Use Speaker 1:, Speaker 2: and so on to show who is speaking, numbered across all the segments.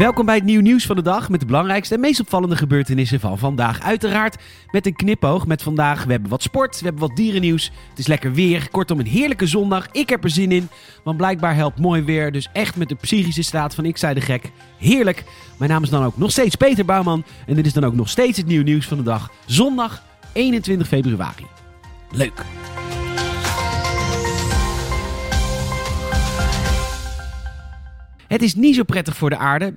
Speaker 1: Welkom bij het nieuw nieuws van de dag met de belangrijkste en meest opvallende gebeurtenissen van vandaag. Uiteraard met een knipoog met vandaag. We hebben wat sport, we hebben wat dierennieuws. Het is lekker weer. Kortom, een heerlijke zondag. Ik heb er zin in, want blijkbaar helpt mooi weer. Dus echt met de psychische staat van ik zei de gek. Heerlijk. Mijn naam is dan ook nog steeds Peter Bouwman. En dit is dan ook nog steeds het nieuw nieuws van de dag. Zondag 21 februari. Leuk. Het is niet zo prettig voor de aarde.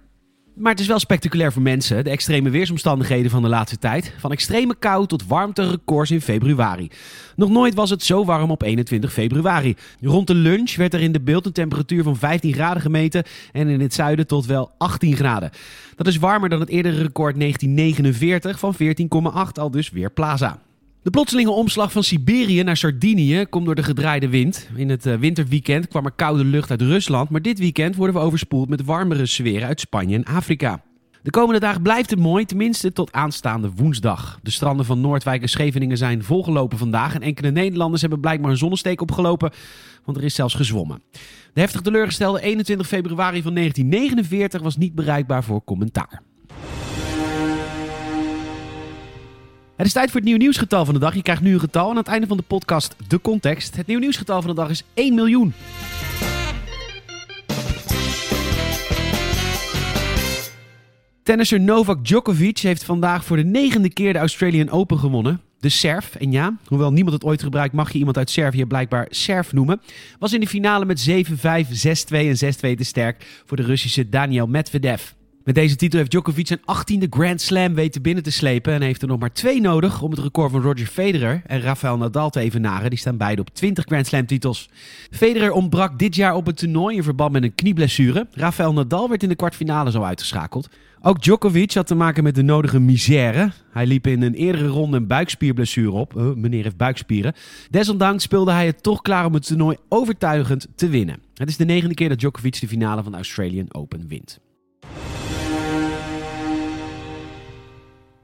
Speaker 1: Maar het is wel spectaculair voor mensen, de extreme weersomstandigheden van de laatste tijd. Van extreme kou tot warmterecords in februari. Nog nooit was het zo warm op 21 februari. Rond de lunch werd er in de beeld een temperatuur van 15 graden gemeten en in het zuiden tot wel 18 graden. Dat is warmer dan het eerdere record 1949 van 14,8, al dus weer Plaza. De plotselinge omslag van Siberië naar Sardinië komt door de gedraaide wind. In het eh, winterweekend kwam er koude lucht uit Rusland, maar dit weekend worden we overspoeld met warmere sferen uit Spanje en Afrika. De komende dagen blijft het mooi, tenminste tot aanstaande woensdag. De stranden van Noordwijk en Scheveningen zijn volgelopen vandaag en enkele Nederlanders hebben blijkbaar een zonnesteek opgelopen, want er is zelfs gezwommen. De heftig teleurgestelde 21 februari van 1949 was niet bereikbaar voor commentaar. Het is tijd voor het nieuw nieuwsgetal van de dag. Je krijgt nu een getal aan het einde van de podcast de context. Het nieuw nieuwsgetal van de dag is 1 miljoen. Tennisser Novak Djokovic heeft vandaag voor de negende keer de Australian Open gewonnen. De Serf, en ja, hoewel niemand het ooit gebruikt, mag je iemand uit Servië blijkbaar Serf noemen, was in de finale met 7-5, 6-2 en 6-2 te sterk voor de Russische Daniel Medvedev. Met deze titel heeft Djokovic zijn 18e Grand Slam weten binnen te slepen en heeft er nog maar twee nodig om het record van Roger Federer en Rafael Nadal te evenaren. Die staan beide op 20 Grand Slam titels. Federer ontbrak dit jaar op het toernooi in verband met een knieblessure. Rafael Nadal werd in de kwartfinale al uitgeschakeld. Ook Djokovic had te maken met de nodige misère. Hij liep in een eerdere ronde een buikspierblessure op. Uh, meneer heeft buikspieren. Desondanks speelde hij het toch klaar om het toernooi overtuigend te winnen. Het is de negende keer dat Djokovic de finale van de Australian Open wint.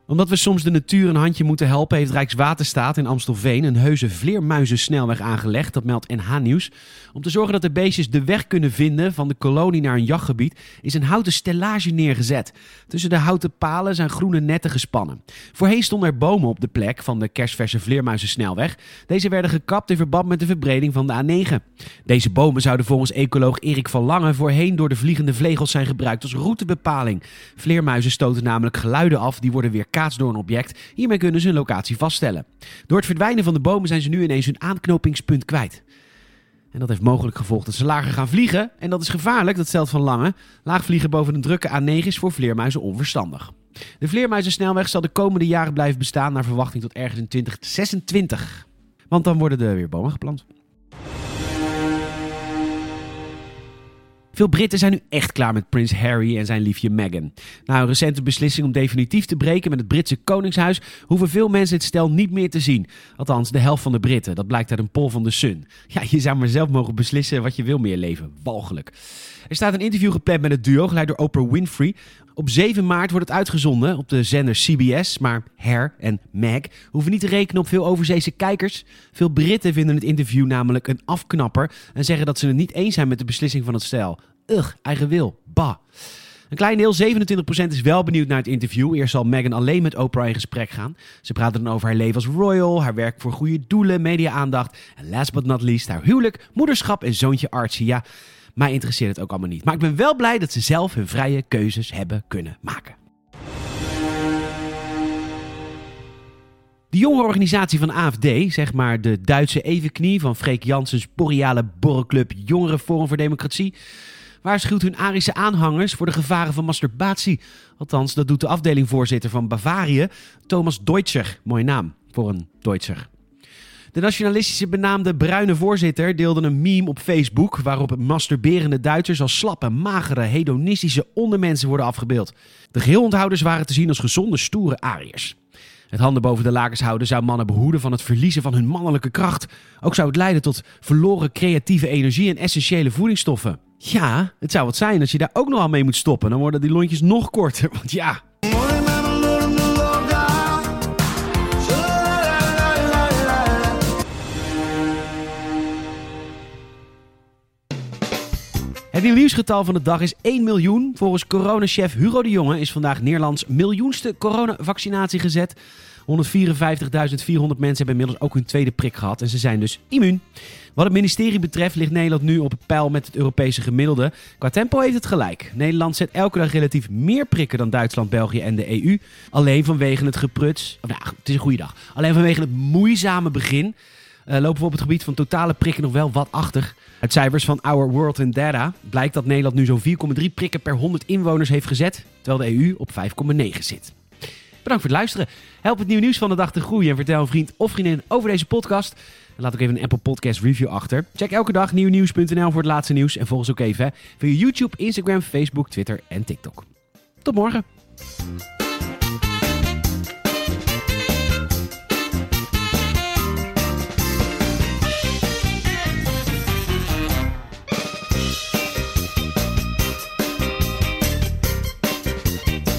Speaker 1: Omdat we soms de natuur een handje moeten helpen, heeft Rijkswaterstaat in Amstelveen een heuse vleermuizensnelweg aangelegd. Dat meldt NH Nieuws. Om te zorgen dat de beestjes de weg kunnen vinden van de kolonie naar een jachtgebied, is een houten stellage neergezet. Tussen de houten palen zijn groene netten gespannen. Voorheen stonden er bomen op de plek van de kerstverse vleermuizensnelweg. Deze werden gekapt in verband met de verbreding van de A9. Deze bomen zouden volgens ecoloog Erik van Lange voorheen door de vliegende vlegels zijn gebruikt als routebepaling. Vleermuizen stoten namelijk geluiden af die worden weer door een object. Hiermee kunnen ze hun locatie vaststellen. Door het verdwijnen van de bomen zijn ze nu ineens hun aanknopingspunt kwijt. En dat heeft mogelijk gevolgd dat ze lager gaan vliegen. En dat is gevaarlijk, dat stelt Van Lange. Laag vliegen boven een drukke A9 is voor vleermuizen onverstandig. De vleermuizensnelweg zal de komende jaren blijven bestaan naar verwachting tot ergens in 2026. Want dan worden er weer bomen geplant. Veel Britten zijn nu echt klaar met prins Harry en zijn liefje Meghan. Na een recente beslissing om definitief te breken met het Britse Koningshuis, hoeven veel mensen het stel niet meer te zien. Althans, de helft van de Britten. Dat blijkt uit een poll van The Sun. Ja, je zou maar zelf mogen beslissen wat je wil meer leven. Walgelijk. Er staat een interview gepland met het duo, geleid door Oprah Winfrey. Op 7 maart wordt het uitgezonden op de zender CBS. Maar Her en Meg hoeven niet te rekenen op veel overzeese kijkers. Veel Britten vinden het interview namelijk een afknapper. En zeggen dat ze het niet eens zijn met de beslissing van het stel. Ugh, eigen wil. Bah. Een klein deel, 27%, is wel benieuwd naar het interview. Eerst zal Meghan alleen met Oprah in gesprek gaan. Ze praten dan over haar leven als royal, haar werk voor goede doelen, media-aandacht. En last but not least, haar huwelijk, moederschap en zoontje Archie. Ja, mij interesseert het ook allemaal niet. Maar ik ben wel blij dat ze zelf hun vrije keuzes hebben kunnen maken. De jonge organisatie van AFD, zeg maar de Duitse evenknie van Freek Janssens boreale borrelclub Jongerenforum voor Democratie, waarschuwt hun Arische aanhangers voor de gevaren van masturbatie. Althans, dat doet de afdelingvoorzitter van Bavarië, Thomas Deutscher. Mooie naam voor een Deutscher. De nationalistische benaamde bruine voorzitter deelde een meme op Facebook waarop masturberende Duitsers als slappe, magere, hedonistische ondermensen worden afgebeeld. De geheelonthouders waren te zien als gezonde, stoere Ariërs. Het handen boven de lakens houden zou mannen behoeden van het verliezen van hun mannelijke kracht. Ook zou het leiden tot verloren creatieve energie en essentiële voedingsstoffen. Ja, het zou wat zijn als je daar ook nog aan mee moet stoppen. Dan worden die lontjes nog korter. Want ja, Het nieuw nieuwsgetal van de dag is 1 miljoen. Volgens coronachef Hugo de Jonge is vandaag Nederlands miljoenste coronavaccinatie gezet. 154.400 mensen hebben inmiddels ook hun tweede prik gehad en ze zijn dus immuun. Wat het ministerie betreft ligt Nederland nu op het pijl met het Europese gemiddelde. Qua tempo heeft het gelijk. Nederland zet elke dag relatief meer prikken dan Duitsland, België en de EU. Alleen vanwege het gepruts. Nou, het is een goede dag. Alleen vanwege het moeizame begin. Uh, lopen we op het gebied van totale prikken nog wel wat achter. Uit cijfers van Our World in Data blijkt dat Nederland nu zo'n 4,3 prikken per 100 inwoners heeft gezet, terwijl de EU op 5,9 zit. Bedankt voor het luisteren. Help het nieuw nieuws van de dag te groeien en vertel een vriend of vriendin over deze podcast. Laat ook even een Apple Podcast review achter. Check elke dag nieuwnieuws.nl voor het laatste nieuws en volg ons ook even via YouTube, Instagram, Facebook, Twitter en TikTok. Tot morgen.